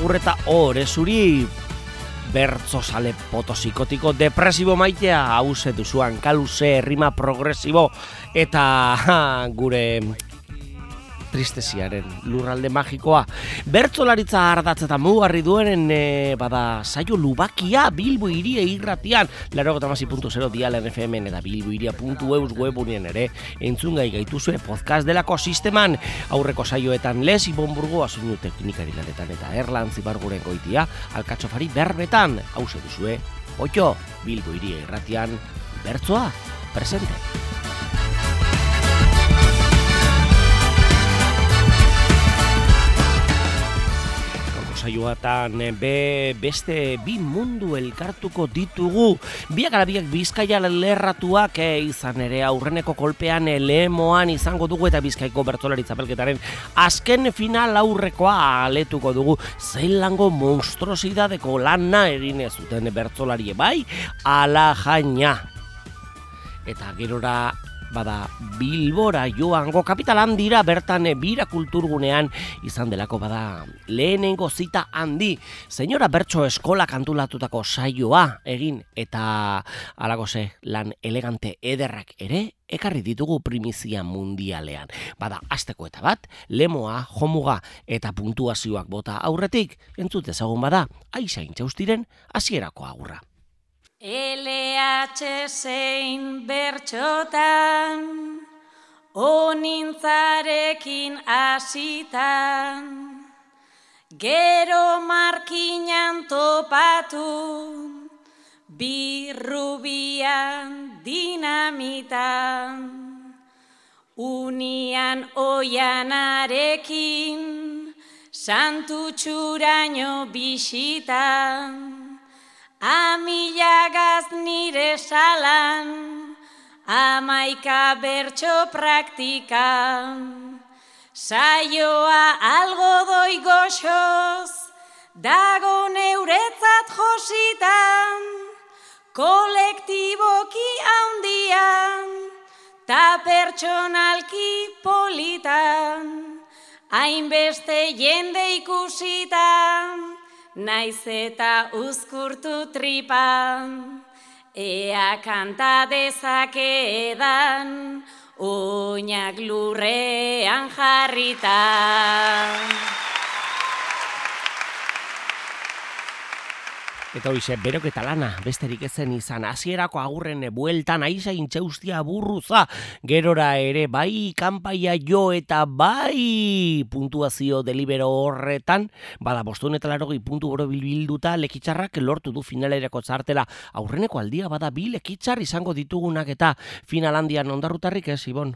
Agurreta ore zuri Bertzo sale potosikotiko depresibo maitea Hauze duzuan kaluze rima progresibo Eta gure tristesiaren lurralde magikoa. Bertzolaritza ardatz eta mugarri duenen e, bada saio lubakia Bilbo iria irratian, laro gota dialen FM eta Bilbo iria puntu eus webunien ere entzungai gaituzue podcast delako sisteman aurreko saioetan les ibonburgo asuinu teknikari lanetan eta erlan zibarguren goitia alkatzofari berbetan hause duzue, oio Bilbo iria irratian bertzoa presente. Saioatan eh, be, beste bi mundu elkartuko ditugu. Biak alabiak bizkaia lerratuak e, izan ere aurreneko kolpean e, lehemoan izango dugu eta bizkaiko bertolari zapelketaren azken final aurrekoa aletuko dugu. Zeilango monstruosidadeko lana egin zuten bertolari bai, ala jaina. Eta gerora bada Bilbora joango kapitalan dira bertan bira kulturgunean izan delako bada lehenengo zita handi senyora bertso eskola kantulatutako saioa egin eta alago ze lan elegante ederrak ere ekarri ditugu primizia mundialean. Bada, asteko eta bat, lemoa, jomuga eta puntuazioak bota aurretik, entzut ezagun bada, aizain txaustiren, hasierako agurra. LH zein bertxotan, onintzarekin asitan, gero markinan topatu, birrubian dinamitan, unian oianarekin, santu txuraino bisitan, Amilagaz nire salan, amaika bertso praktikan. Saioa algo doi goxoz, dago neuretzat jositan. Kolektiboki haundian, ta pertsonalki politan. Hainbeste jende ikusitan, naiz eta uzkurtu tripan, ea kanta dezakedan, oinak lurrean jarritan. Eta hoize, berok eta lana, besterik ezen izan, hasierako agurren bueltan, aiza intxaustia burruza, gerora ere, bai, kanpaia jo eta bai, puntuazio delibero horretan, bada, bostun eta larogi puntu boro bilbilduta, lekitzarrak lortu du finalerako txartela, aurreneko aldia, bada, bi lekitzar izango ditugunak eta finalandian ondarrutarrik ez, Ibon?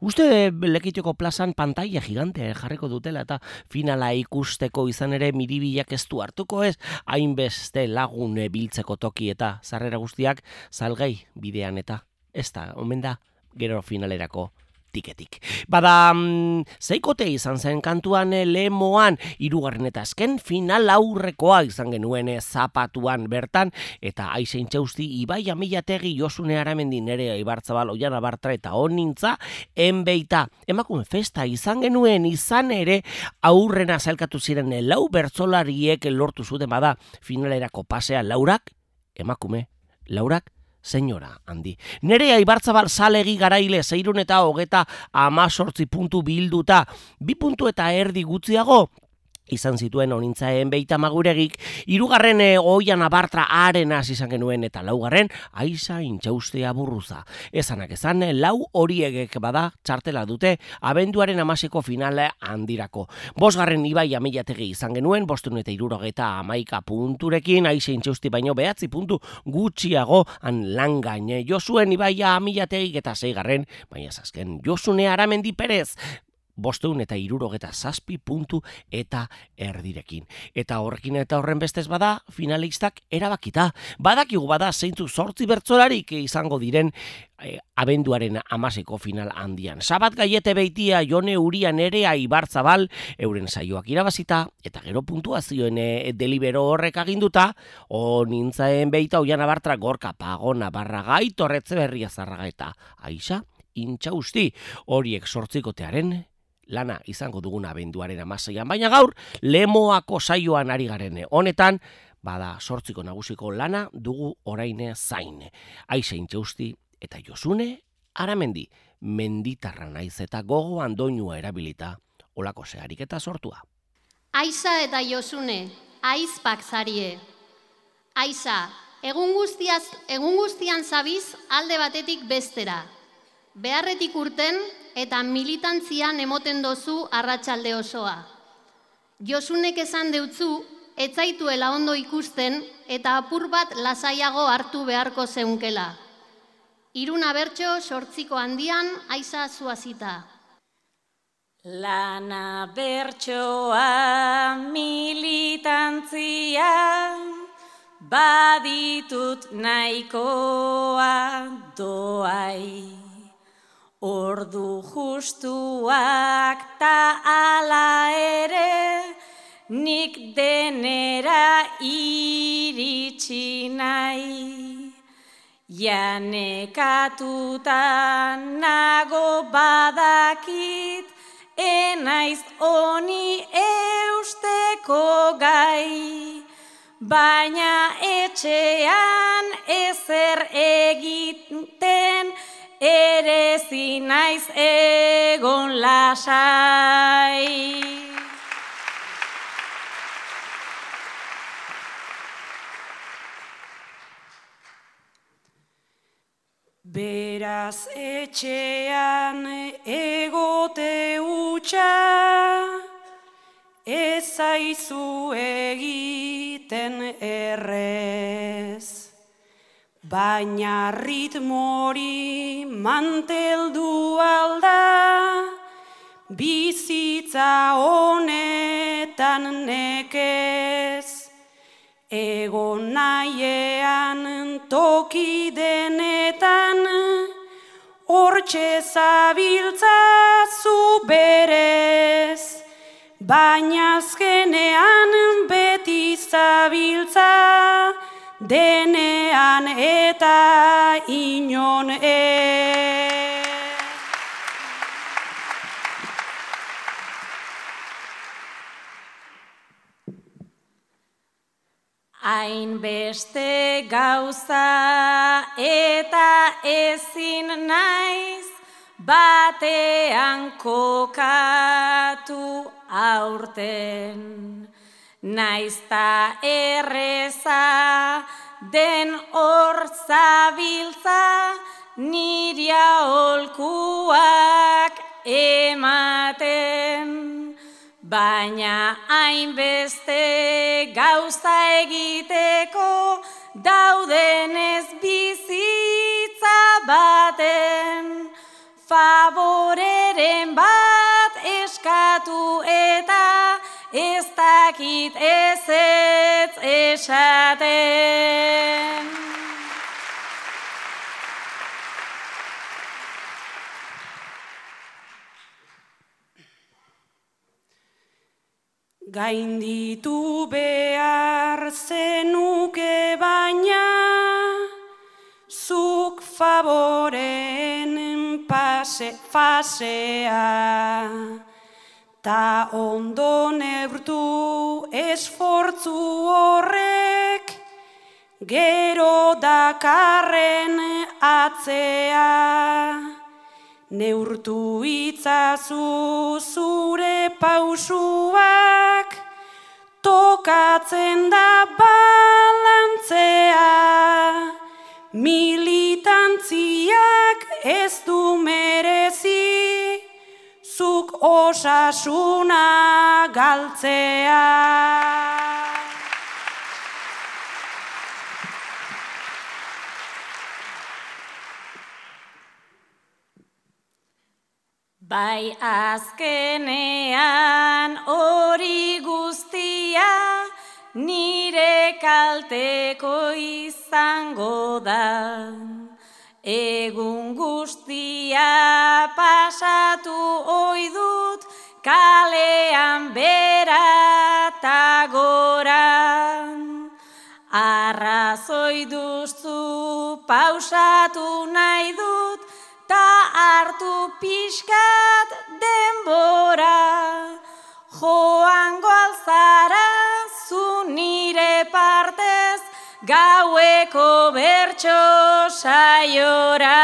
Uste lekiteko plazan pantalla gigante jarriko dutela eta finala ikusteko izan ere miribilak ez du hartuko ez, hainbeste lagun biltzeko toki eta zarrera guztiak salgai bidean eta ez da, omen da, gero finalerako tiketik. Bada, mm, zeikote izan zen kantuan eh, lemoan, irugarren eta azken final aurrekoa izan genuen eh, zapatuan bertan, eta aizein txausti, ibai amilategi josune aramendin ere ibartzabal oian abartra eta onintza, enbeita, emakume festa izan genuen izan ere aurrena zailkatu ziren eh, lau bertzolariek lortu zuten bada finalerako pasea laurak, emakume, laurak, senyora handi. Nere aibartzabal zalegi garaile zeirun eta hogeta amazortzi puntu bilduta, bi puntu eta erdi gutziago, izan zituen onintzaen beita maguregik, irugarren e, oian abartra aren izan genuen eta laugarren aiza intxaustea burruza. Ezanak ezan, lau horiegek bada txartela dute abenduaren amaseko finale handirako. Bosgarren ibai ameiategi izan genuen, bostun eta irurogeta amaika punturekin, aiza intxausti baino behatzi puntu gutxiago an langain. Josuen ibai ameiategik eta zeigarren, baina zazken Josune Aramendi Perez, bosteun eta irurogeta zazpi puntu eta erdirekin. Eta horrekin eta horren bestez bada, finalistak erabakita. Badakigu bada zeintzu sortzi bertzolarik izango diren e, abenduaren amaseko final handian. Sabat gaiete beitia jone urian ere aibartzabal euren saioak irabazita eta gero puntuazioen e, delibero horrek aginduta o nintzaen beita oian abartra gorka pagona barra gaitorretze berria zarraga eta aixa intxausti horiek sortzikotearen lana izango duguna benduaren amaseian, baina gaur lemoako saioan ari garene. Honetan, bada sortziko nagusiko lana dugu oraine zain. Aizein txeusti eta josune, aramendi, menditarra naiz eta gogo andoinua erabilita, olako zeharik eta sortua. Aiza eta josune, aizpak zarie. Aiza, egun, guztiaz, egun guztian zabiz alde batetik bestera. Beharretik urten eta militantzian emoten dozu arratsalde osoa. Josunek esan deutzu, etzaituela ondo ikusten eta apur bat lasaiago hartu beharko zeunkela. Iruna bertso sortziko handian aiza zuazita. Lana bertsoa militantzia baditut nahikoa doai. Ordu justuak ta ala ere, nik denera iritsi nahi. Janekatuta nago badakit, enaiz oni eusteko gai. Baina etxean ezer egiten, ere zinaiz egon lasai. Beraz etxean egote utxa, ezaizu egiten errez. Baina ritmori manteldu alda, bizitza honetan nekez. Ego naiean toki denetan, hortxe zabiltza zu berez. Baina azkenean beti zabiltza, denean eta inon e. Hain beste gauza eta ezin naiz, batean kokatu aurten. Naizta erreza den hor zabiltza niria olkuak ematen. Baina hainbeste gauza egiteko dauden ez bizitza baten. Favoreren bat eskatu eta ez dakit ez ez esaten. Gainditu behar zenuke baina, zuk favoren pase, fasea. Ta ondo neurtu esfortzu horrek, gero dakarren atzea. Neurtu itzazu zure pausuak, tokatzen da balantzea. Militantziak ez du merezi, osasuna galtzea. Bai azkenean hori guztia nire kalteko izango da. Egun guztia pasatu oi dut kalean bera ta gora. Arrazoi duzu pausatu nahi dut ta hartu pixkat denbora, joango alzara zu nire partez, gaueko bertso saiora.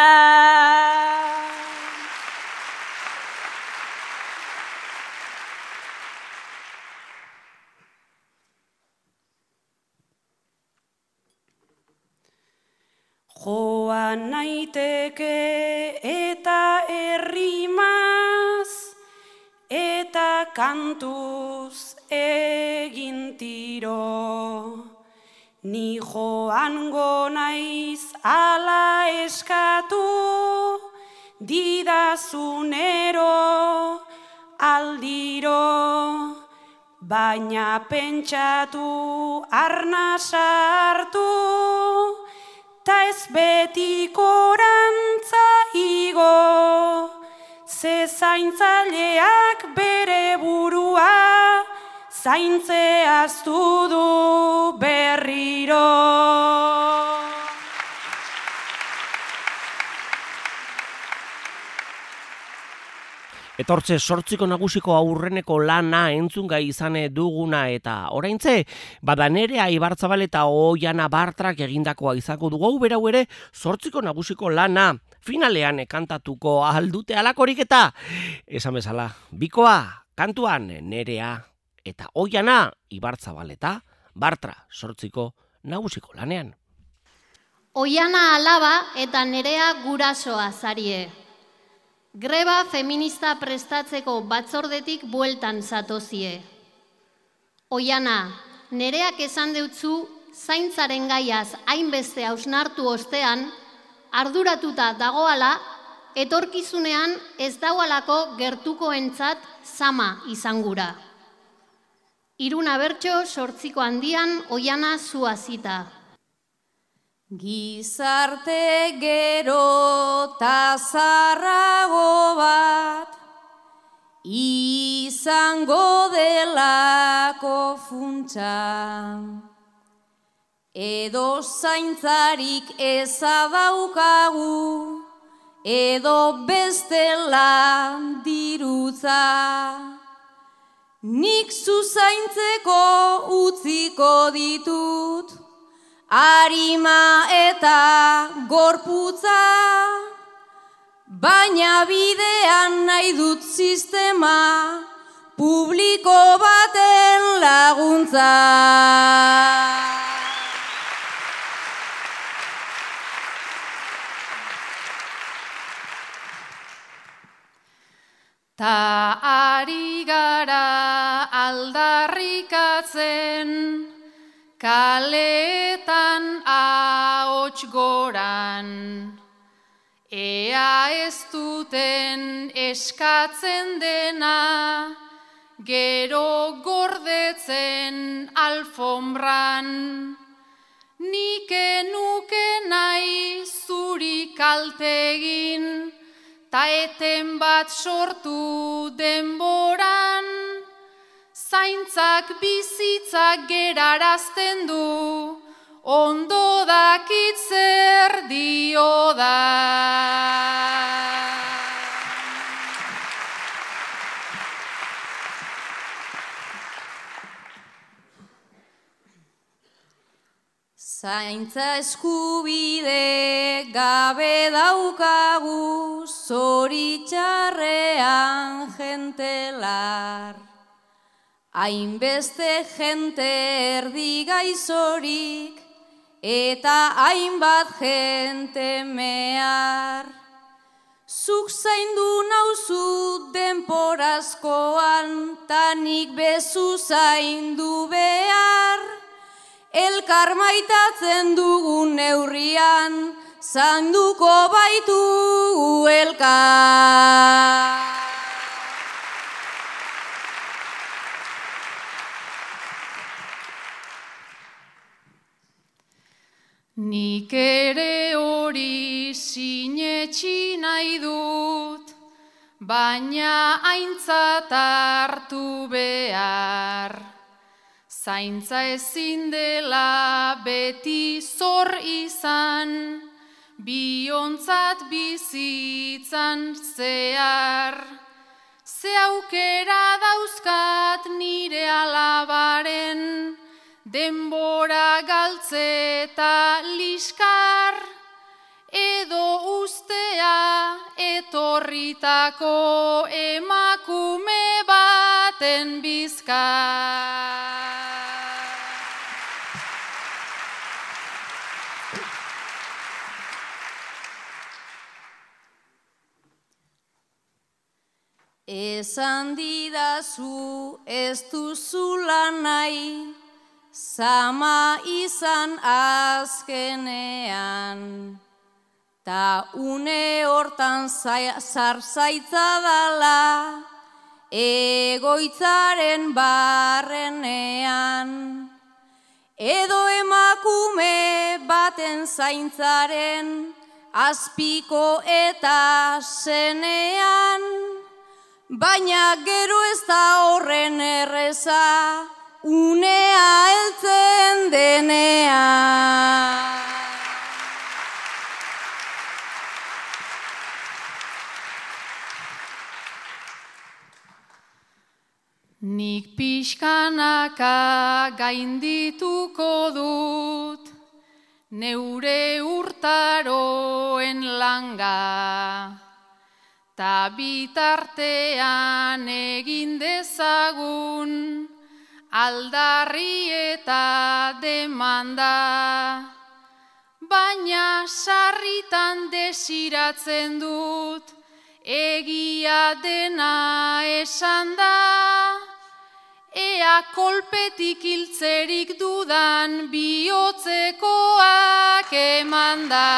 Joan naiteke eta errimaz eta kantuz egin tiro. Ni joango naiz ala eskatu didazunero aldiro. Baina pentsatu arna sartu ta ez betikorantza igo, ze zaintzaileak bere burua, zaintzea du berriro. Etortze sortziko nagusiko aurreneko lana entzungai izane duguna eta oraintze bada nere aibartzabal eta oiana bartrak egindakoa izako dugu berau ere sortziko nagusiko lana finalean ekantatuko aldute alakorik eta esan bezala bikoa kantuan nerea eta oiana ibartzabal eta bartra sortziko nagusiko lanean. Oiana alaba eta nerea gurasoa zarie. Greba feminista prestatzeko batzordetik bueltan zatozie. Oiana, nereak esan deutzu zaintzaren gaiaz hainbeste hausnartu ostean, arduratuta dagoala, etorkizunean ez daualako gertuko entzat zama izangura. Iruna bertso sortziko handian oiana zuazita. Gizarte gero tazarrago bat izango delako funtsa. Edo zaintzarik ezadaukagu edo bestela dirutza. Nik zuzaintzeko utziko ditut Arima eta gorputza, baina bidean nahi dut sistema, publiko baten laguntza. Ta ari gara aldarrikatzen, Kaletan ahots goran, ea ez duten eskatzen dena, gero gordetzen alfombran. Nik enuke nahi zuri kaltegin, ta eten bat sortu denboran zaintzak bizitzak gerarazten du, ondo dakitzer dio da. Zaintza eskubide gabe daukagu zoritxarrean jentelar. Hainbeste jente erdi gaizorik eta hainbat jente mehar. Zuk zaindu nauzu denporazkoan, tanik bezu zaindu behar. Elkar maitatzen dugun neurrian, zanduko baitu elkar. Nik ere hori sinetxi nahi dut, baina aintzat hartu behar. Zaintza ezin dela beti zor izan, biontzat bizitzan zehar. Ze aukera dauzkat nire alabaren, denbora galtze eta liskar, edo ustea etorritako emakume baten bizkar. Esan didazu ez duzula nahi, Zama izan azkenean. Ta une hortan zarzaitza dala, egoitzaren barrenean. Edo emakume baten zaintzaren, azpiko eta zenean. Baina gero ez da horren erreza, unea eltzen denea. Nik pixkanaka gaindituko dut, neure urtaroen langa. Ta bitartean egin dezagun aldarri eta demanda. Baina sarritan desiratzen dut egia dena esan da. Ea kolpetik hiltzerik dudan bihotzekoak eman da.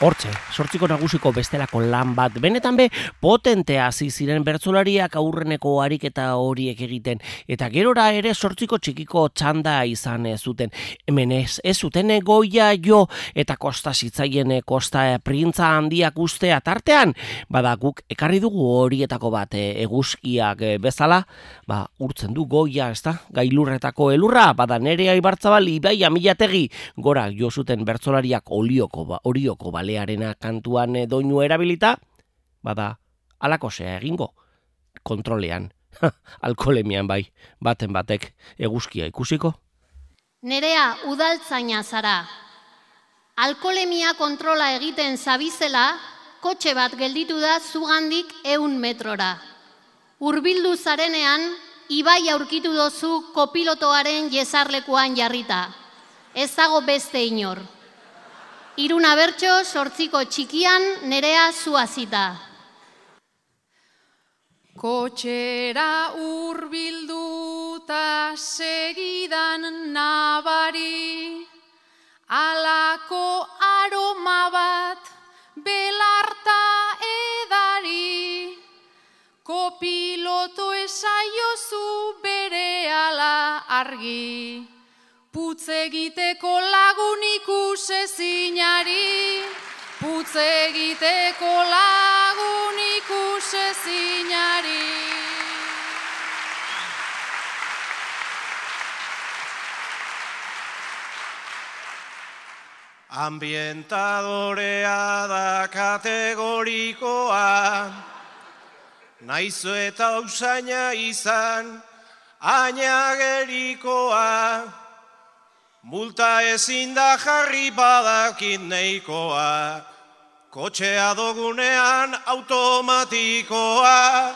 Hortxe, sortziko nagusiko bestelako lan bat. Benetan be, potentea hasi ziren bertzolariak aurreneko ariketa horiek egiten. Eta gerora ere sortziko txikiko txanda izan zuten. Hemen ez, ez zuten goia jo eta kosta zitzaien kosta printza handiak ustea tartean. Bada guk ekarri dugu horietako bat eguzkiak bezala, ba, urtzen du goia, ez da? Gailurretako elurra, bada nerea ibartzabal, ibai amilategi, gora jo zuten bertzolariak olioko, ba, orioko bale balearena kantuan doinu erabilita, bada, alako zea egingo, kontrolean, alkolemian bai, baten batek eguzkia ikusiko. Nerea udaltzaina zara, alkolemia kontrola egiten zabizela, kotxe bat gelditu da zugandik eun metrora. Urbildu zarenean, ibai aurkitu dozu kopilotoaren jezarlekuan jarrita. Ez dago beste inor. Iruna bertso sortziko txikian nerea zuazita. Kotxera urbilduta segidan nabari, alako aroma bat belarta edari, kopiloto esaiozu bere ala argi. Putz egiteko lagun ikuse zinari, putz egiteko lagun ikuse zinari. Ambientadorea da kategorikoa, naizu eta usaina izan, ainagerikoa. Multa ezin da jarri badakit neikoa, kotxea dogunean automatikoa,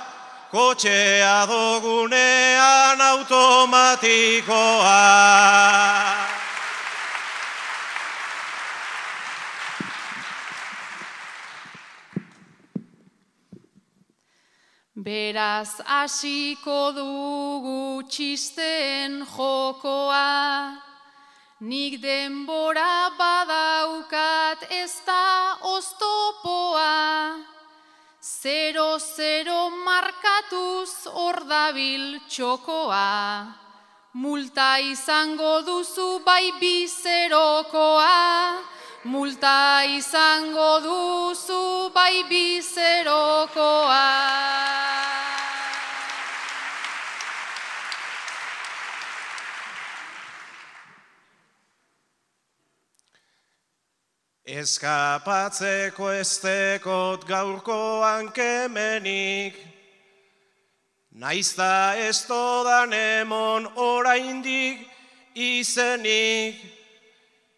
kotxea dogunean automatikoa. Beraz hasiko dugu txisten jokoa, Nik denbora badaukat ez da oztopoa, Zero, zero markatuz ordabil txokoa, Multa izango duzu bai bizerokoa, Multa izango duzu bai bizerokoa. Eskapatzeko estekot gaurkoan kemenik, Naizta ez todan emon oraindik izenik,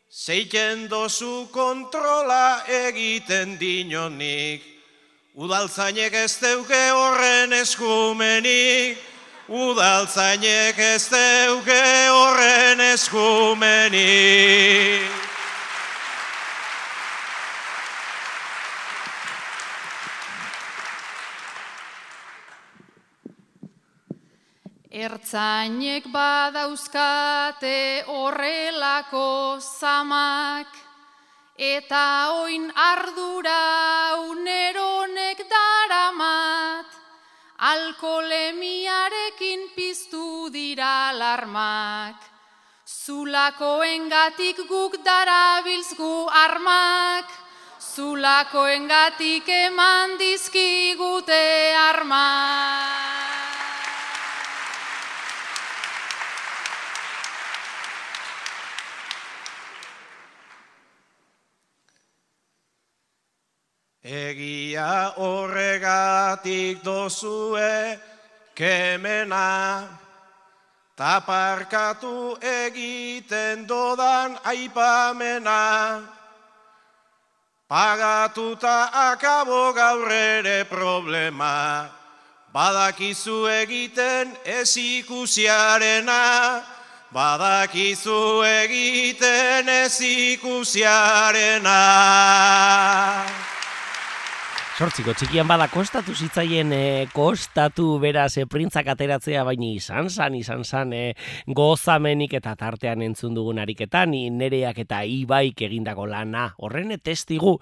Zeiken dozu kontrola egiten dinonik, Udaltzainek ez deuke horren eskumenik, Udaltzainek ez deuke horren eskumenik. Ertzainek badauzkate horrelako zamak, eta oin ardura uneronek daramat, alkolemiarekin piztu dira alarmak. Zulakoengatik guk darabilzgu armak, Zulakoengatik eman dizkigute armak. Egia horregatik dozue kemena, taparkatu egiten dodan aipamena. Pagatuta akabo gaur ere problema, badakizu egiten ez ikusiarena, badakizu egiten ez ikusiarena. Sortziko txikian bada kostatu zitzaien e, kostatu beraz e, printzak ateratzea baina izan zan, izan zan e, gozamenik eta tartean entzun dugun ariketan nereak eta ibaik egindako lana horren testigu.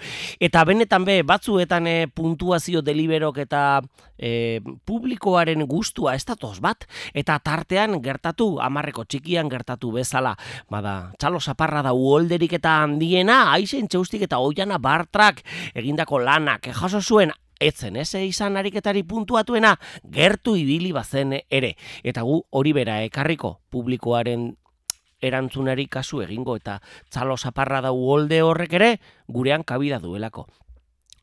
Eta benetan be batzuetan e, puntuazio deliberok eta e, publikoaren gustua ez datoz bat eta tartean gertatu amarreko txikian gertatu bezala. Bada txalo zaparra da uolderik eta handiena aizen txaustik eta oiana bartrak egindako lanak jaso zuen etzen ez izan ariketari puntuatuena gertu ibili bazen ere. Eta gu hori bera ekarriko publikoaren erantzunari kasu egingo eta txalo zaparra da uolde horrek ere gurean kabida duelako.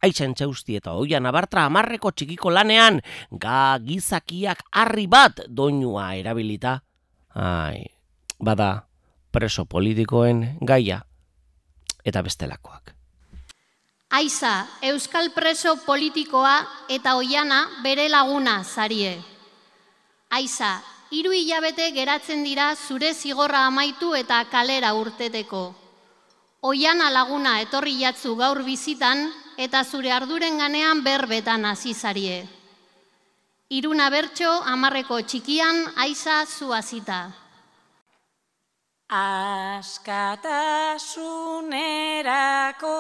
Aitzen txausti eta oian abartra amarreko txikiko lanean ga gizakiak harri bat doinua erabilita. Ai, bada preso politikoen gaia eta bestelakoak. Aiza, euskal preso politikoa eta oiana bere laguna zarie. Aiza, hiru hilabete geratzen dira zure zigorra amaitu eta kalera urteteko. Oiana laguna etorri jatzu gaur bizitan eta zure arduren ganean berbetan hasi zarie. Iruna bertso amarreko txikian aiza zuazita. Askatasunerako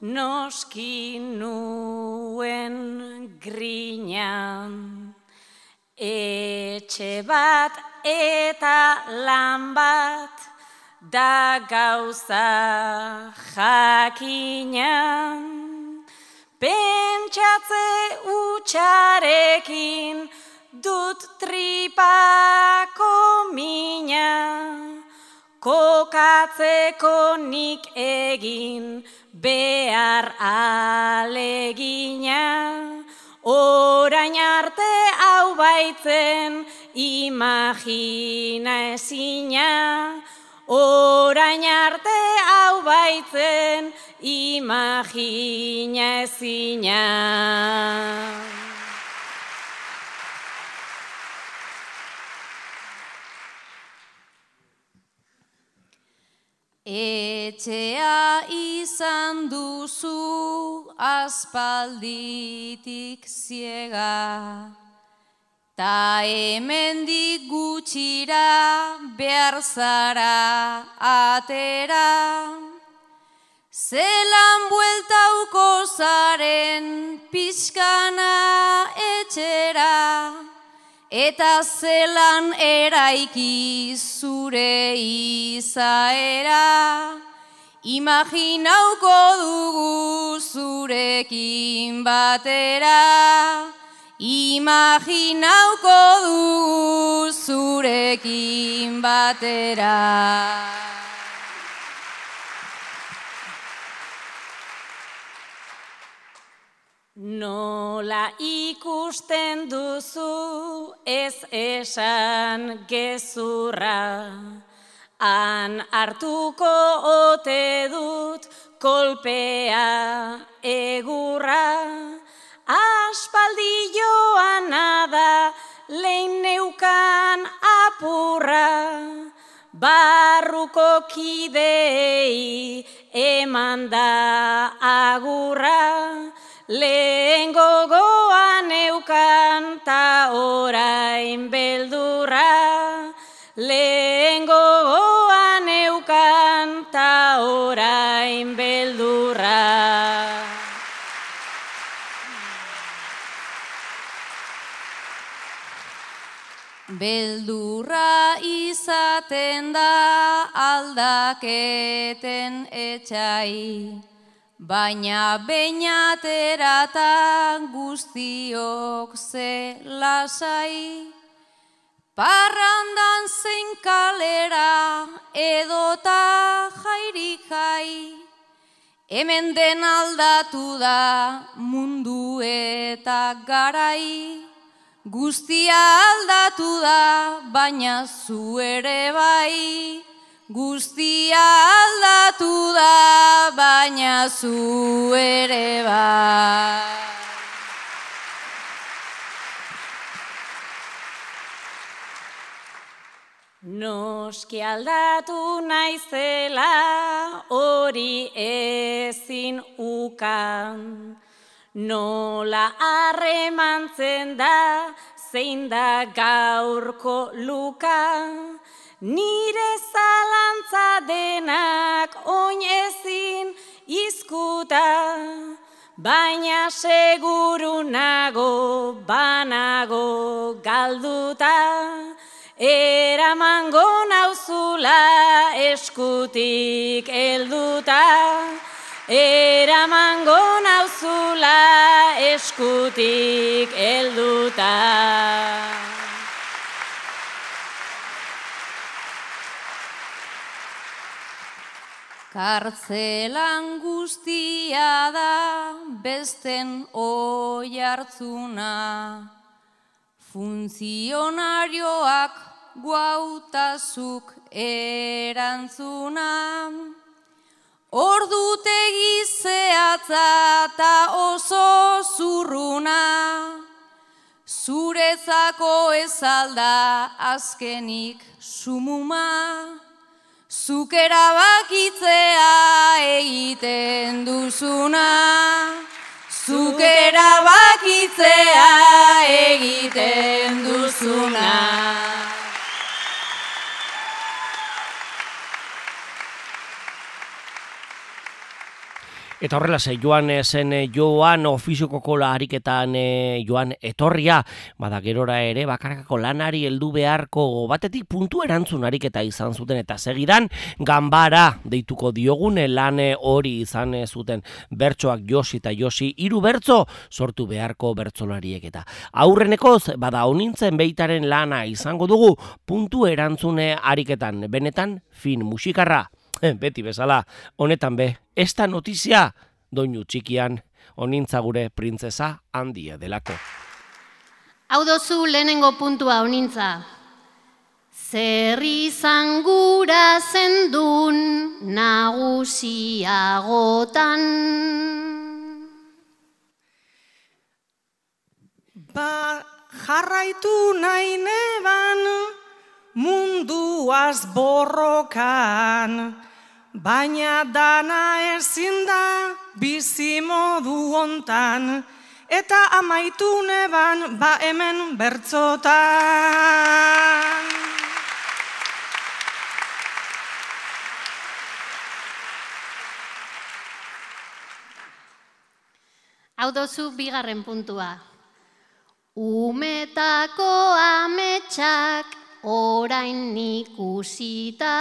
noski nuen grinan. Etxe bat eta lan bat da gauza jakinan. Pentsatze utxarekin dut tripako mina. Kokatzeko nik egin behar alegina, orain arte hau baitzen imagina ezina, orain arte hau baitzen imagina ezina. Etxea izan duzu aspalditik ziega, ta hemendik gutxira behar zara atera. Zelan bueltauko zaren pixkana etxera, eta zelan eraiki zure izaera, imaginauko dugu zurekin batera, imaginauko dugu zurekin batera. Nola ikusten duzu ez esan gezurra, han hartuko ote dut kolpea egurra, aspaldi joan da lehin neukan apurra, barruko kidei eman da agurra, lehen gogoan eukan ta orain beldurra, lehen gogoan eukan ta orain beldurra. Beldurra izaten da aldaketen etxai, Baina beinaterata guztiok ze lasai, Parrandan zein kalera edota jairik jai, Hemen den aldatu da mundu eta garai, Guztia aldatu da baina zu ere bai, Guztia aldatu da, baina zu ere ba. Noski aldatu naizela hori ezin ukan, nola harremantzen da zein da gaurko lukan, Nire zalantza denak oin ezin izkuta, baina seguru nago, banago galduta, eramango nauzula eskutik elduta, eramango nauzula eskutik elduta. Kartzelan guztia da besten oi hartzuna, funtzionarioak guautazuk erantzuna. Ordutegi zehatza eta oso zurruna, zurezako ezalda azkenik sumuma. Zuk erabakitzea Eta horrela ze joan zen eh, joan ofizioko kola hariketan eh, joan etorria, bada gerora ere bakarkako lanari heldu beharko batetik puntu erantzun ariketa izan zuten eta segidan ganbara deituko diogun lan hori izan zuten bertsoak josi eta josi hiru bertso sortu beharko bertsolariek eta aurrenekoz bada honintzen beitaren lana izango dugu puntu erantzune ariketan. Benetan fin musikarra beti bezala, honetan be, esta notizia, doinu txikian, onintza gure printzesa handia delako. Hau dozu lehenengo puntua onintza. Zer izan gura zendun nagusiagotan. Ba, jarraitu nahi neban munduaz borrokan, baina dana ezin da bizi modu hontan eta amaitu neban ba hemen bertzotan. Hau dozu bigarren puntua. Umetako ametsak orain ikusita.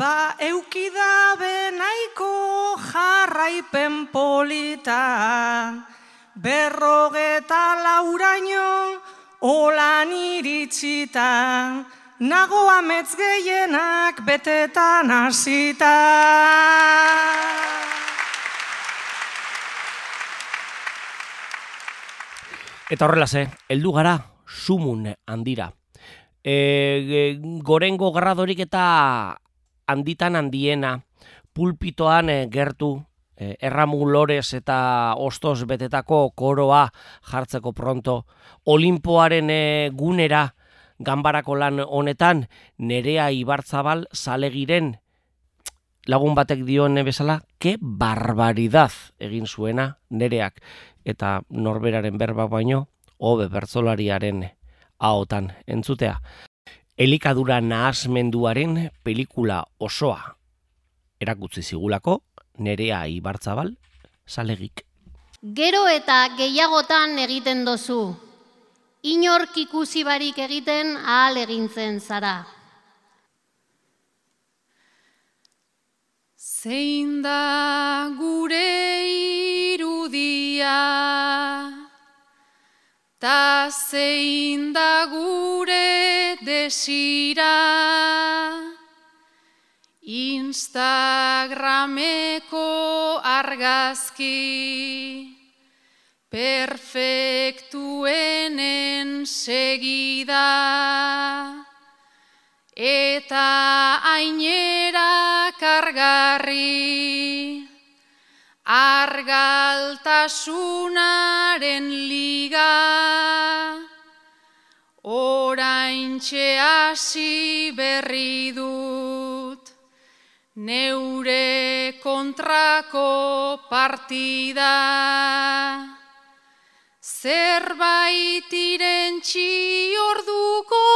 Ba eukidabe nahiko jarraipen polita, berrogeta lauraino olan iritsita, nago ametz gehienak betetan hasita. Eta horrela ze, heldu gara sumun handira. E, e, gorengo garradorik eta handitan handiena, pulpitoan e, gertu, e, erramu lores eta ostos betetako koroa jartzeko pronto, olimpoaren e, gunera, ganbarako lan honetan, nerea ibartzabal zalegiren, lagun batek dioen bezala, ke barbaridad egin zuena nereak eta norberaren berba baino, hobe bertzolariaren ahotan entzutea. Elikadura nahasmenduaren pelikula osoa erakutzi zigulako nerea ibartzabal salegik. Gero eta gehiagotan egiten dozu. Inork ikusi barik egiten ahal egintzen zara. Zein da gure irudia, ta zein da gure desira, Instagrameko argazki, perfektuenen segida, eta ainera kargarri, argaltasunaren liga, orain hasi berri dut, neure kontrako partida. Zerbait irentxi orduko,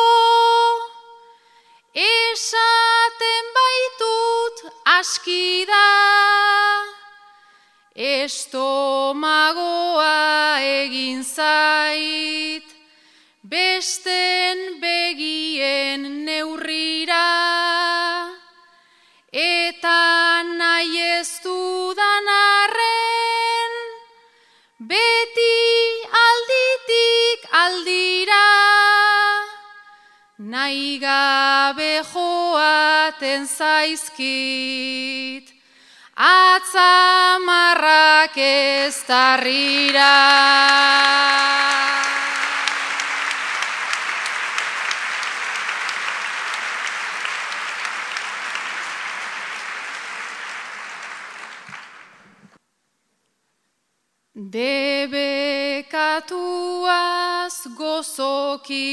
esaten baitut aski da, estomagoa egin zait, besten begien neurrira, eta nahi ez dudan arren, beti alditik aldira, nahi gabe joaten zaizkit, atzamarrak ez tarrira. Debekatuaz gozoki,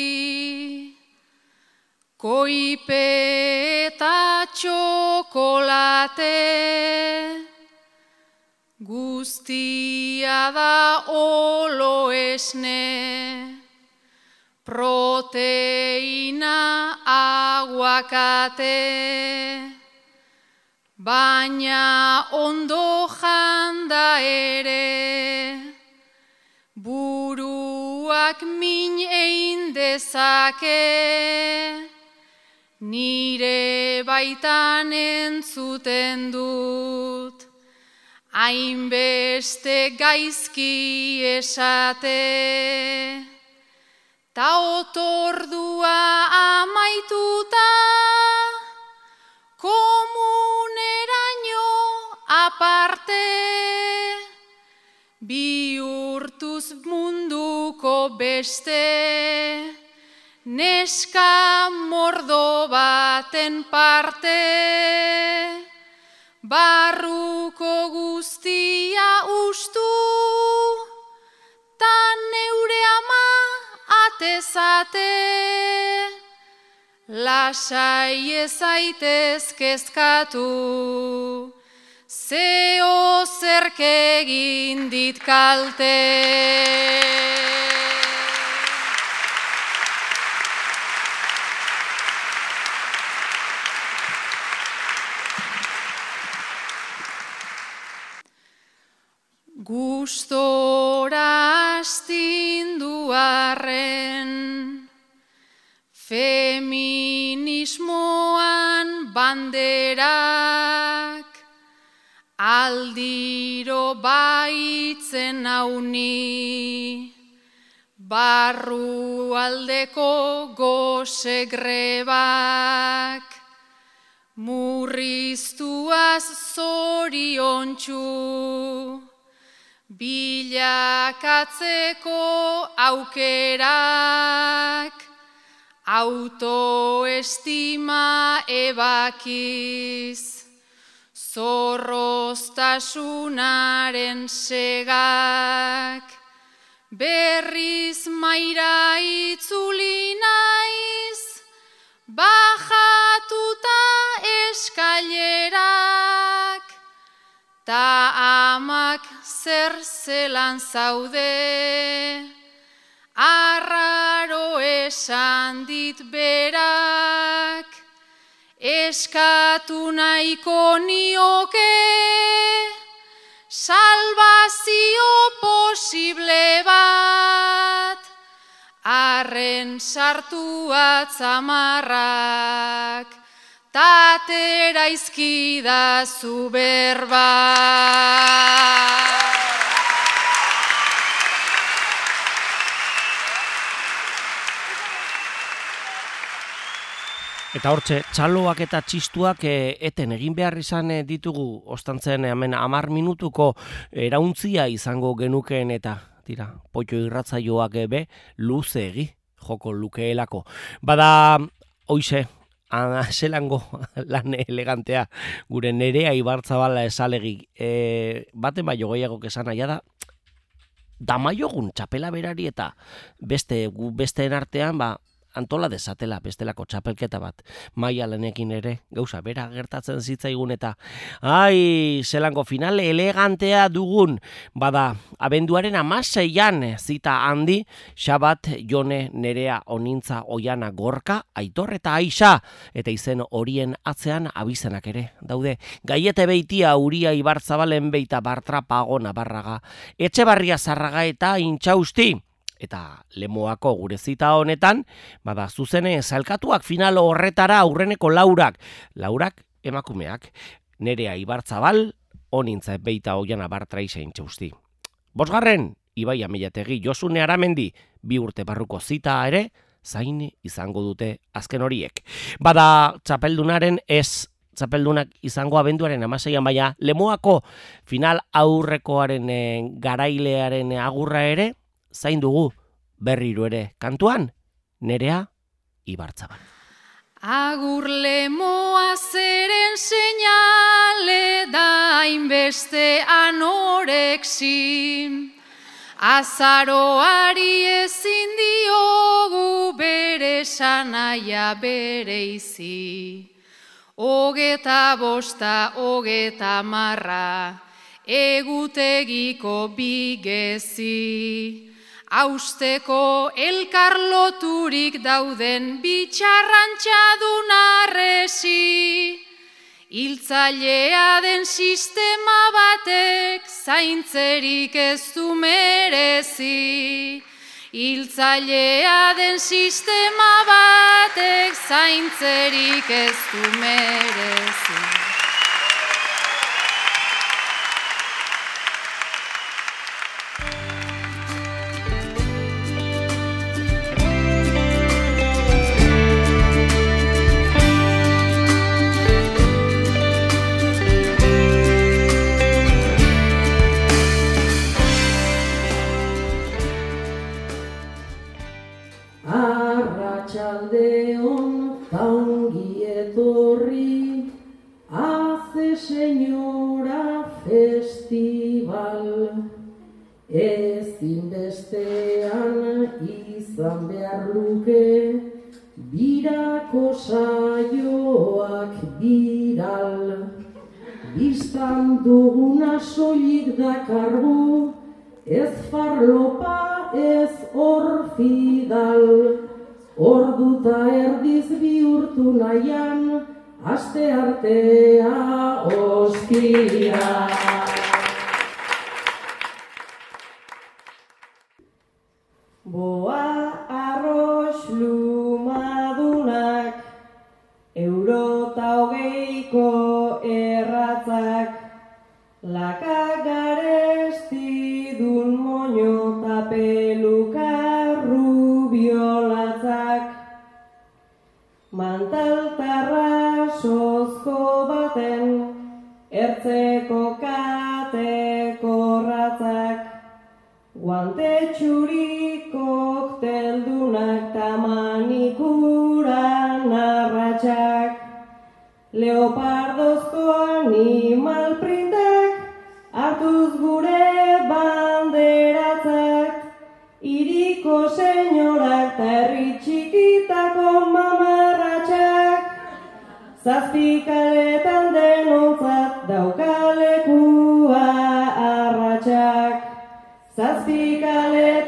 koipe eta txokolate, guztia da olo esne, proteina aguakate, baina ondo janda ere, buruak min egin dezake, nire baitan entzuten dut, hainbeste gaizki esate, ta otordua amaituta, komuneraino aparte, bihurtuz munduko beste, neska mordo baten parte, barruko guztia ustu, ta neure ama atezate, lasai ezaitez kezkatu, zeo zerkegin dit kalte. Banderak, aldiro baitzen hauni, barru aldeko goze grebak, murriztuaz zoriontxu, bilakatzeko aukerak, autoestima ebakiz, zorroztasunaren segak, berriz maira itzuli naiz, bajatuta eskailerak, ta amak zer zelan zaude, arraro esan dit berak, eskatu nahiko nioke, salvazio posible bat, arren sartu atzamarrak, tatera izkida zu Eta hortxe, txaloak eta txistuak e, eten egin behar izan eh, ditugu ostantzen hemen amar minutuko erauntzia izango genukeen eta tira, potxo irratzaioak ebe luze egi joko lukeelako. Bada, hoize, ana, zelango lan elegantea gure nerea ibartzabala esalegi e, baten bai gehiago esan nahi da damaiogun txapela berari eta beste besteen artean ba antola desatela bestelako txapelketa bat. Maia lenekin ere, gauza, bera gertatzen zitzaigun eta ai, zelango finale elegantea dugun, bada, abenduaren amaseian zita handi, xabat jone nerea onintza oiana gorka, aitor eta aixa, eta izen horien atzean abizenak ere, daude, gaiete beitia uria ibartzabalen beita bartra pago nabarraga, etxe barria zarraga eta intxausti, eta lemoako gure zita honetan, bada zuzene zalkatuak final horretara aurreneko laurak, laurak emakumeak, nerea ibartzabal, onintza beita oian abartra izain txausti. Bosgarren, Ibai Amilategi Josune Aramendi, bi urte barruko zita ere, zain izango dute azken horiek. Bada txapeldunaren ez txapeldunak izango abenduaren amaseian, baina lemoako final aurrekoaren eh, garailearen agurra ere, zain dugu berriro ere kantuan nerea ibartzaban. Agur lemoa zeren seinale da inbeste anorexi, azaroari ezin diogu bere sanaia bere izi. Ogeta bosta, ogeta marra, egutegiko bigezi. Austeko elkarloturik dauden bitxarrantxadun arresi. Hiltzailea den sistema batek zaintzerik ez du merezi. Hiltzailea den sistema batek zaintzerik ez du merezi. Ezin bestean izan behar luke, birako saioak biral. Bistan duguna soilik dakargu, ez farlopa ez orfidal. Orduta erdiz bihurtu nahian, aste artea ostia. buruzko baten ertzeko kateko ratzak guante txuri kokteldunak tamanikuran narratxak leopardozko animal printak hartuz gure banderatzak iriko señor Zazpikaletan denontzat daukalekua arratxak Zazpikaletan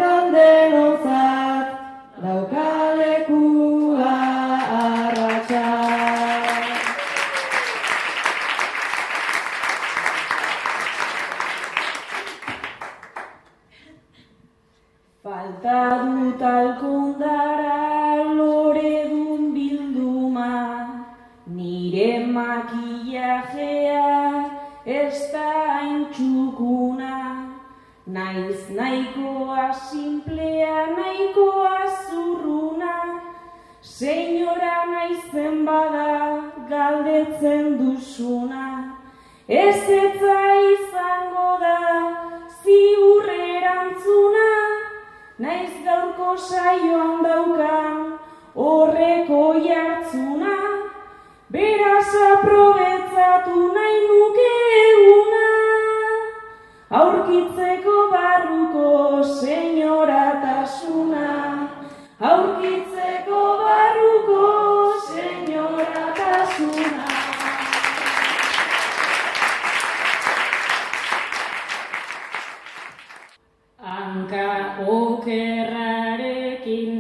naiz nahikoa simplea, nahikoa zurruna, senyora naizen bada galdetzen duzuna, ez etza izango da ziur erantzuna, naiz gaurko saioan daukan horreko jartzuna, beraz aprobetzatu nahi nuke eguna, aurkitzeko barruko senyoratasuna, aurkitzeko barruko senyoratasuna. Hanka okerrarekin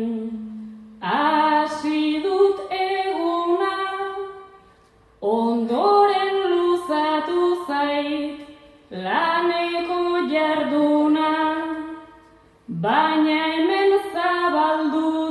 hasi dut eguna, ondoren luzatu zait laneko baina hemen zabaldu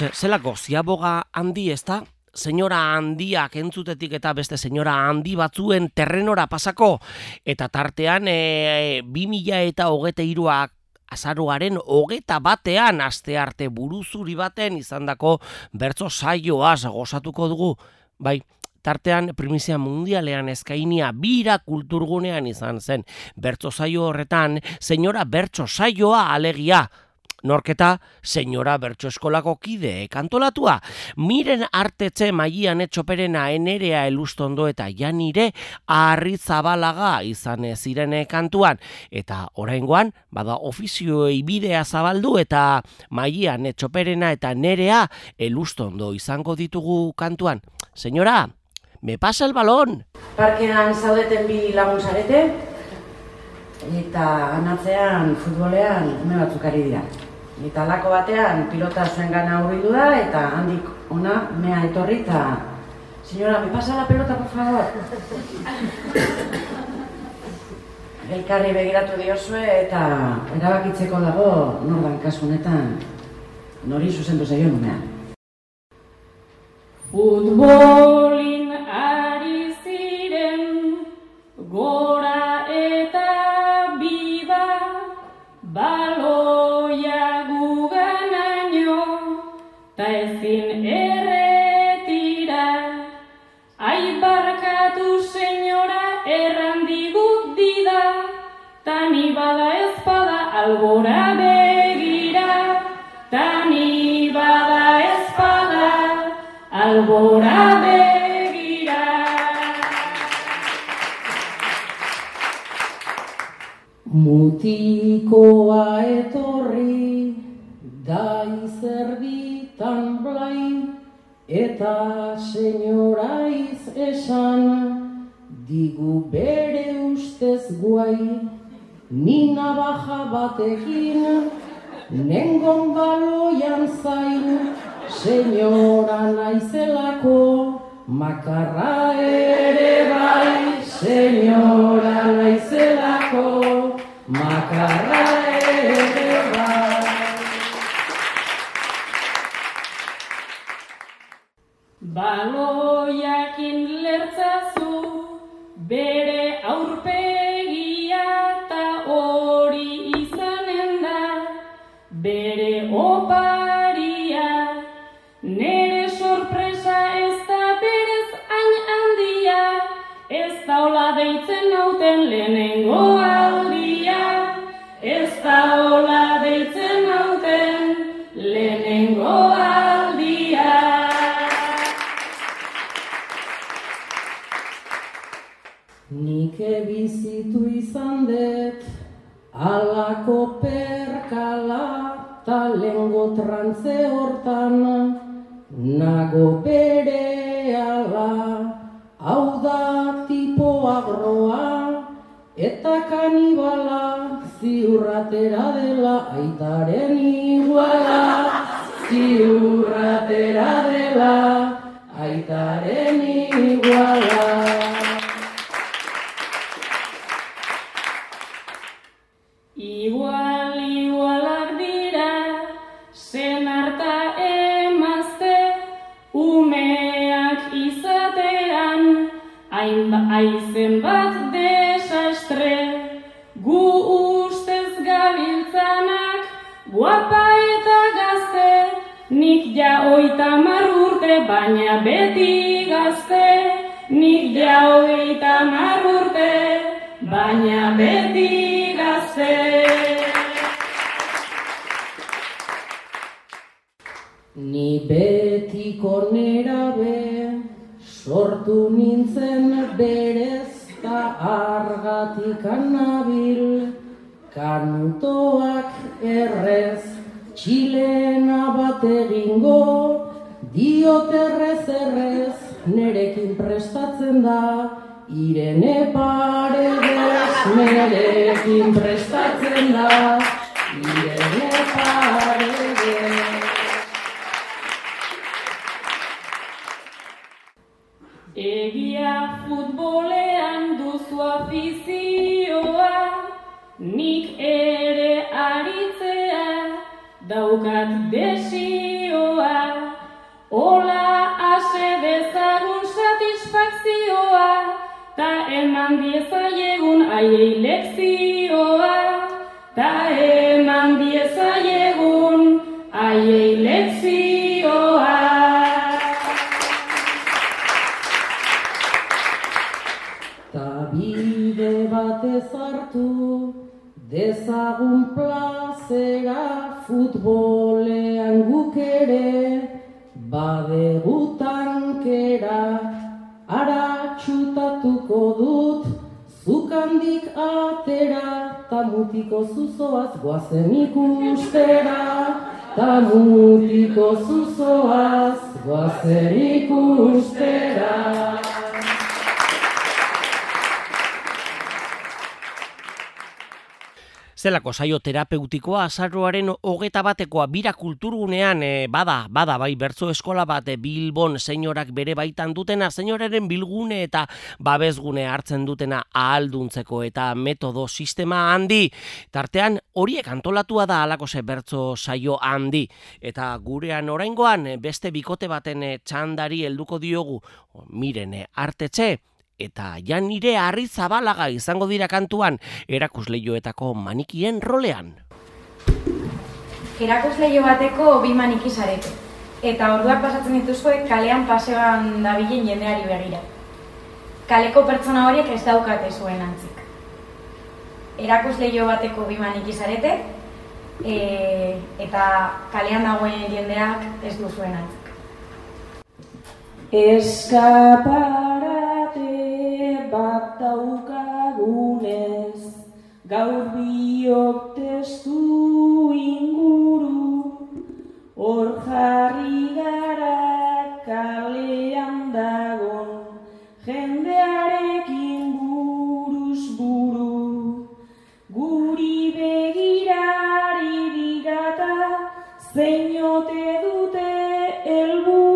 ze- zelako, ziaboga handi ez da? Senyora handiak entzutetik eta beste senyora handi batzuen terrenora pasako. Eta tartean, e, 2000 eta hogete iruak azaroaren hogeta batean aste arte buruzuri baten izandako bertso saioaz gozatuko dugu. Bai, tartean primizia mundialean eskainia bira kulturgunean izan zen. Bertso saio horretan, senyora bertso saioa alegia, Norketa, senyora bertso eskolako kide kantolatua. Miren artetxe maian etxoperena enerea elustondo eta janire arri zabalaga izan zirene kantuan. Eta oraingoan, bada ofizioei bidea zabaldu eta maian etxoperena eta nerea elustondo izango ditugu kantuan. Senyora, me pasa el balón! Parkean zaudeten bi lagun zarete, eta anatzean futbolean ume batzuk ari dira. Eta lako batean pilota zuen gana da, eta handik ona mea etorri eta Señora, me pasa la pelota, por favor. Elkarri begiratu diozue eta erabakitzeko dago nordan kasu honetan nori zuzendu zaio numean. Futbolin ari ziren gora albora begira tani bada ezpada albora begira. Mutikoa etorri, da izerditan blai, eta senyoraiz esan, digu bere ustez guai, nina baja batekin, nengon baloian zain, senyora naizelako, makarra ere bai, senyora naizelako, makarra ere bai. Baloiakin lertzazu bere aurpegia deitzen nauten lehenengo aldia. Ez da hola deitzen nauten lehenengo aldia. Nik bizitu izan dut alako perkala ta lengo trantze hortan nago bere ala. Hau da agroa eta kanibala ziurratera dela aitaren iguala. Ziurratera dela aitaren iguala. Igual, atera ta mutiko zuzoaz goazen ikustera. Ta mutiko zuzoaz goazen ikustera Zelako saio terapeutikoa azaroaren hogeta batekoa bira kulturgunean e, bada, bada bai bertso eskola bat e, Bilbon senyorak bere baitan dutena, senyoraren bilgune eta babesgune hartzen dutena ahalduntzeko eta metodo sistema handi. Tartean horiek antolatua da alakose bertso saio handi. Eta gurean oraingoan beste bikote baten e, txandari helduko diogu mirene artetxe eta ja nire harri zabalaga izango dira kantuan erakusleioetako manikien rolean. Erakusleio bateko bi maniki zarete. Eta orduak pasatzen dituzue kalean paseoan dabilen jendeari begira. Kaleko pertsona horiek ez daukate zuen antzik. Erakusleio bateko bi maniki zarete, e, eta kalean dagoen jendeak ez du zuen antzik. Eskaparate bat daukagunez, gaur biok testu inguru, hor jarri gara kalean dagon, jendearekin buruz buru, guri begirari digata, zein ote dute helburu,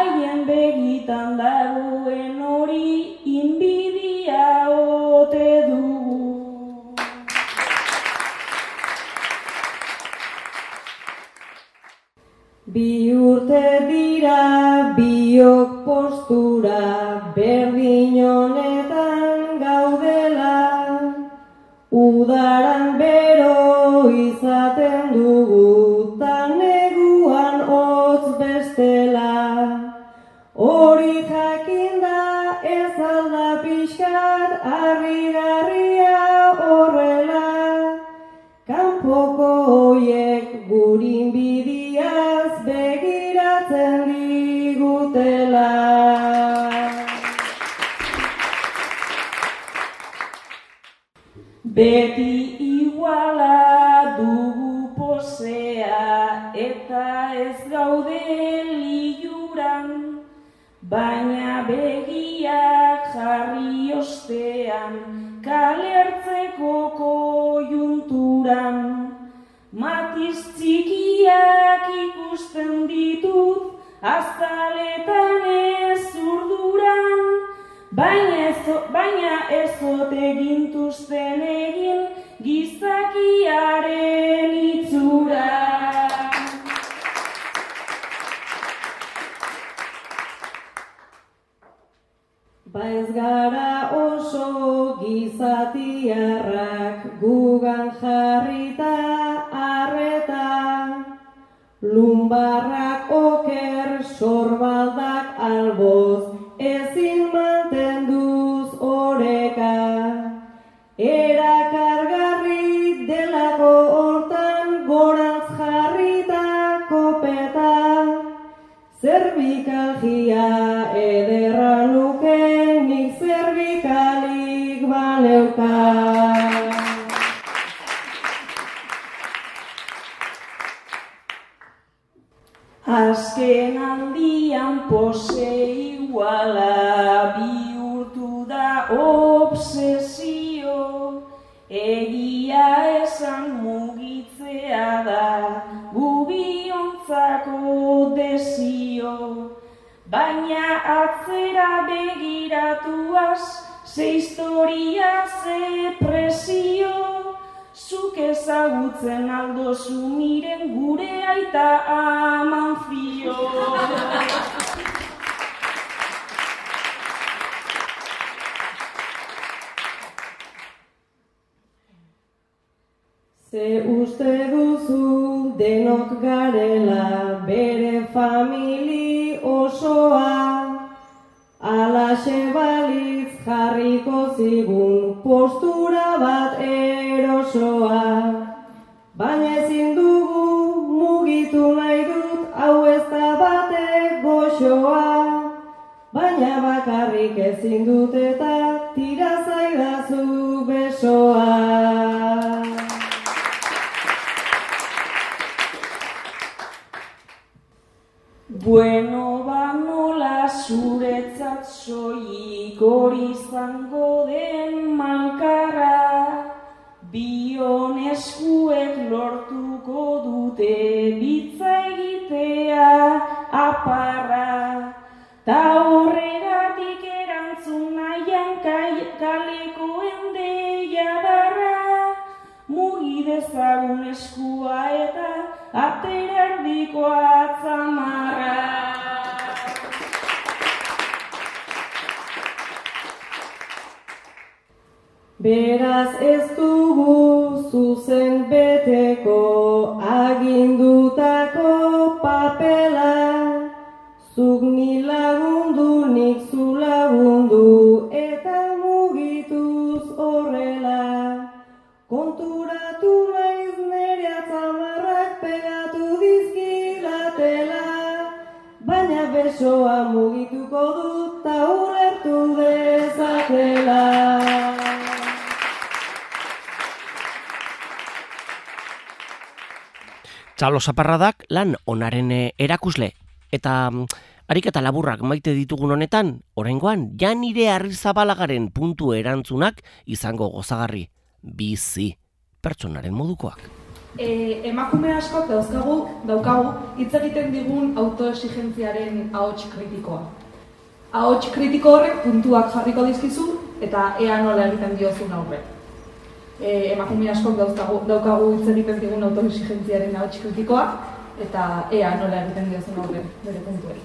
haien begitan dagoen hori inbidia ote dugu. Bi urte dira biok postura berdin honetan gaudela Udaran bero izaten dugu Beti iguala dugu posea eta ez gaude liuran, baina begiak jarri ostean kalertzeko kojunturan. Matiz txikiak ikusten ditut azaletan baina ez, baina ez ote gintuzten egin gizakiaren itzura. Ba ez gara oso gizatiarrak gugan jarrita arreta, lumbarrak oker sorbaldak alboz ezin Azken aldian pose iguala bihurtu da obsesio, egia esan mugitzea da gubiontzako desio. Baina atzera begiratuaz, ze historia, ze presio, Zuk ezagutzen aldozu miren gure aita aman fio. Ze uste duzu denok garela bere famili osoa, Alaxe balitz jarriko zigun postura bat erosoa. Baina ezin dugu mugitu nahi dut hau ez da batek goxoa. Baina bakarrik ezin dut eta tira zaidazu besoa. Bueno, ba nola zuretzat soilik hori izango den malkarra, bion eskuek lortuko dute bitza egitea aparra, ta horregatik erantzun nahian kai- kalekoen deia darra, mugi dezagun eskua eta atera erdiko atzamarra. Beraz ez dugu zuzen beteko agindutako papela, zuk ni lagundu nik zu lagundu eta mugituz horrela. Konturatu naiz nere atzamarrak pegatu dizkilatela, baina besoa mugituko Txalo zaparradak lan onaren eh, erakusle. Eta mm, ariketa laburrak maite ditugun honetan, oraingoan ja nire argizabalagaren puntu erantzunak izango gozagarri. Bizi, pertsonaren modukoak. E, emakume askok dauzkagu, daukagu, hitz egiten digun autoexigentziaren ahots kritikoa. Ahots kritiko horrek puntuak jarriko dizkizu eta ea nola egiten diozun aurre. E, emakume askok dauzkagu, daukagu hitz egiten digun autoexigentziaren ahots kritikoa eta ea nola egiten diozun aurre bere puntuari.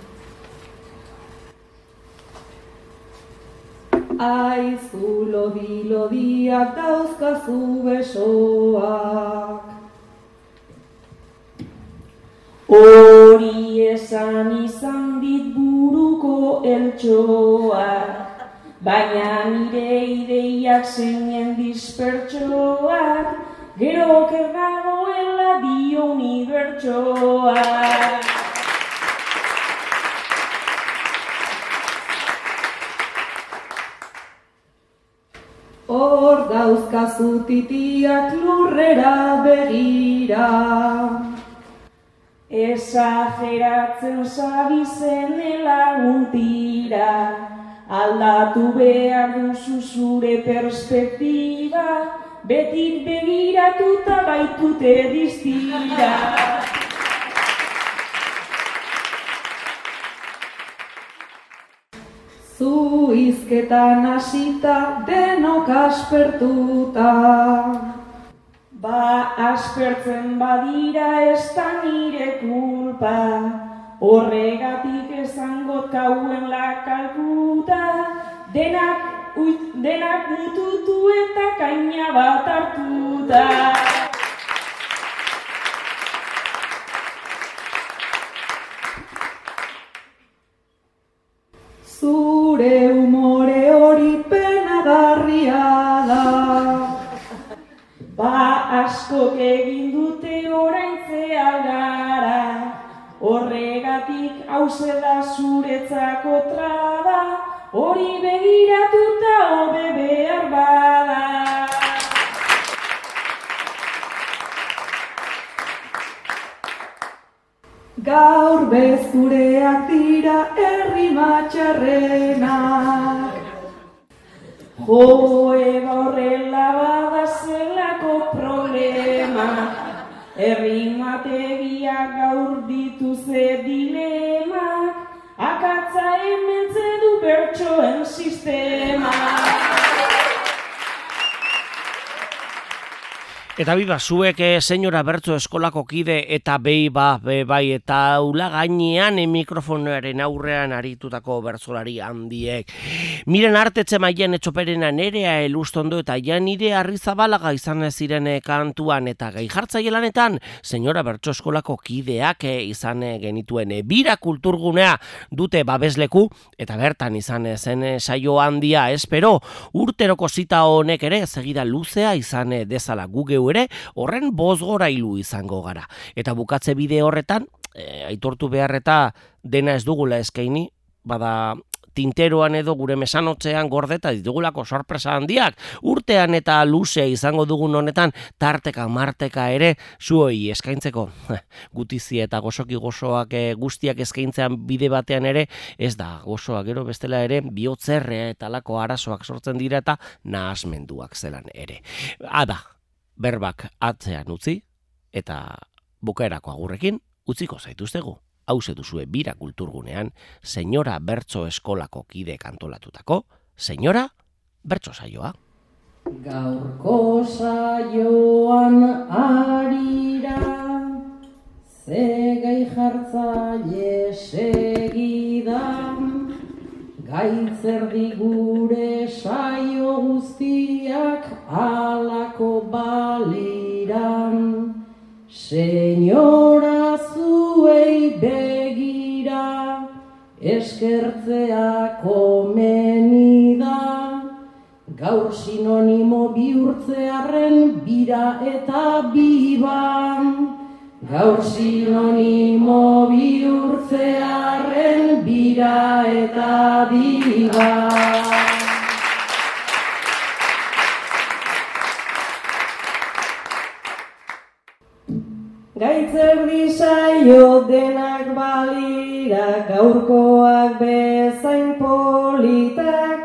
Aizu lodi lodiak dauzkazu besoak Hori esan izan dit buruko eltsoa Baina nire ideiak zeinen dispertsoak Gero kerdagoela dio unibertsoak Hor dauzkazu titiak lurrera begira. Esageratzen zabizenela untira, aldatu behar duzu zure perspektiba, betik begiratuta baitute diztira. Zu izketan hasita denok aspertuta. Ba aspertzen badira ez da nire kulpa, horregatik esango kauen lakalkuta, denak, denak mututu eta kaina bat hartuta. Eta biba, zuek e, senyora bertzo eskolako kide eta behi ba, be, bai, eta ula gainean e, mikrofonoaren aurrean aritutako bertzolari handiek. Miren artetze mailen etxoperena nerea elustondo eta ja nire arrizabalaga izan ziren e, kantuan. Eta gai lanetan, senyora bertso eskolako kideak e, izan e, genituen. Bira kulturgunea dute babesleku eta bertan izan zen saio handia espero. Urteroko zita honek ere segida luzea izan dezala gugeu ere horren bozgora ilu izango gara. Eta bukatze bide horretan, e, aitortu behar eta dena ez dugula eskaini, bada tinteroan edo gure mesanotzean gordeta ditugulako sorpresa handiak, urtean eta luze izango dugun honetan tarteka marteka ere zuoi eskaintzeko gutizi eta gozoki gozoak e, guztiak eskaintzean bide batean ere ez da gozoa gero bestela ere bihotzerre eta lako arazoak sortzen dira eta nahasmenduak zelan ere. Ada, berbak atzean utzi eta bukaerako agurrekin utziko zaituztegu. Hau duzue bira kulturgunean, senyora bertso eskolako kide kantolatutako, senyora bertso saioa. Gaurko saioan arira, zegai jartzaile segidan, Gaitzerdi gure saio guztiak alako baliran, Senyora zuei begira, eskertzea komeni da, Gaur sinonimo bihurtzearen bira eta biban, Gaur sinonimo bihurtzearen bira eta biba. Gaitzer saio denak balira, gaurkoak bezain politak,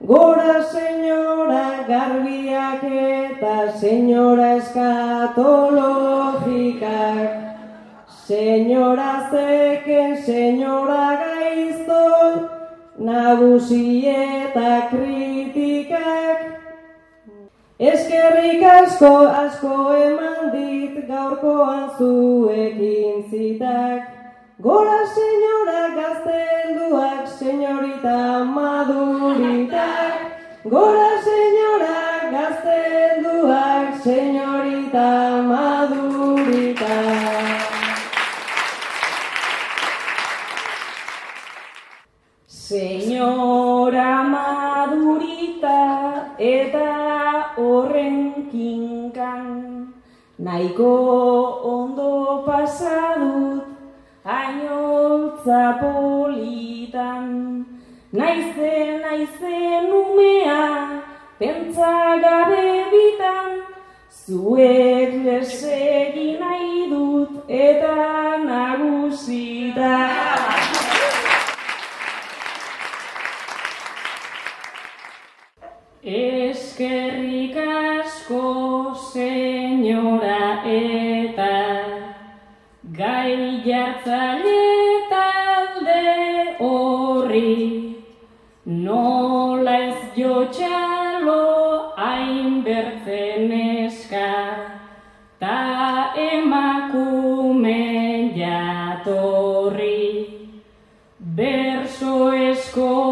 Gora senyora garbiak eta senyora eskatologikak. Senyora zeken, senyora gaizto, nagusi eta kritikak. Eskerrik asko asko eman dit gaurkoan zuekin zitak. Gora senyora gaztelduak, senyorita maduritak. Gora senyora gaztelduak, senyorita maduritak. Señora madurita eta horren kinkan Naiko ondo pasadut ainoltza politan Naize, naize numea pentsa gabe bitan Zuek lesegi nahi dut eta nagusita Eskerrik asko, senyora, eta gai jartzaile talde horri. Nola ez jotxalo hain bertzen eska, ta emakumen jatorri. Berso eskola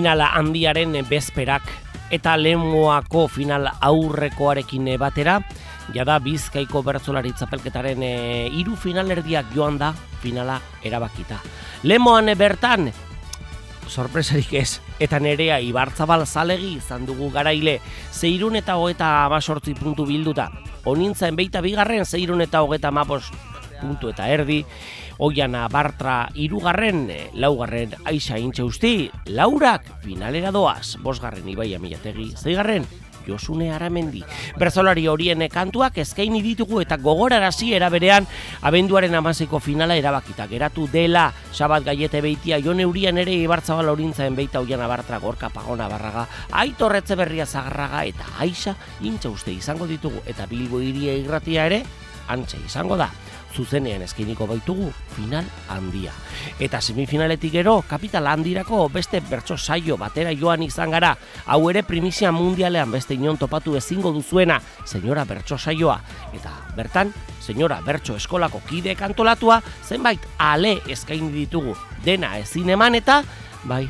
finala handiaren bezperak eta lehenmoako final aurrekoarekin batera, jada bizkaiko bertzolari txapelketaren e, iru finalerdiak joan da finala erabakita. Lemoan bertan, sorpresarik ez, eta nerea Ibartzabal zalegi izan dugu garaile, zeirun eta hogeta abasortzi puntu bilduta. Onintzaen beita bigarren, zeirun eta hogeta amabos puntu eta erdi, Oiana Bartra irugarren, eh, laugarren Aixa Intxausti, laurak finalera doaz, bosgarren Ibaia Milategi, zeigarren Josune Aramendi. Berzolari horien kantuak eskaini ditugu eta gogorarazi eraberean abenduaren amazeko finala erabakita. Geratu dela Sabat Gaiete beitia Jon Eurian ere Ibartzabal horintzaen beita Oiana Bartra Gorka Pagona Barraga, Aitorretze Berria Zagarraga eta Aixa Intxauste izango ditugu eta Bilbo iria irratia ere antxe izango da zuzenean eskainiko baitugu final handia. Eta semifinaletik gero, kapital handirako beste bertso saio batera joan izan gara, hau ere primizia mundialean beste inon topatu ezingo duzuena, senyora bertso saioa. Eta bertan, senyora bertso eskolako kide kantolatua, zenbait ale eskaini ditugu dena ezin eman eta, bai,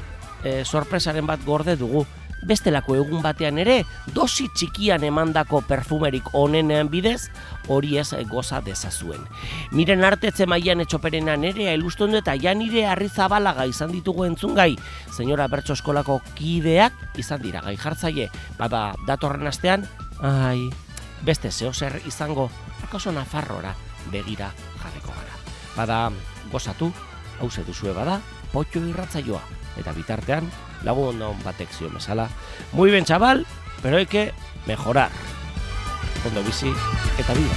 e, sorpresaren bat gorde dugu, bestelako egun batean ere dosi txikian emandako perfumerik onenean bidez hori ez goza dezazuen. Miren artetze mailan etxoperenan ere elustondu eta janire arrizabalaga izan ditugu entzungai, senyora bertso eskolako kideak izan dira gai jartzaile, bada datorren astean, ai, beste zehozer izango, akaso nafarrora begira jarriko gara. Bada, gozatu, hause duzue bada, potxo irratzaioa, eta bitartean, laguna on batek bezala. Muy bien, chaval, pero hay que mejorar. Cuando bici, eta vida,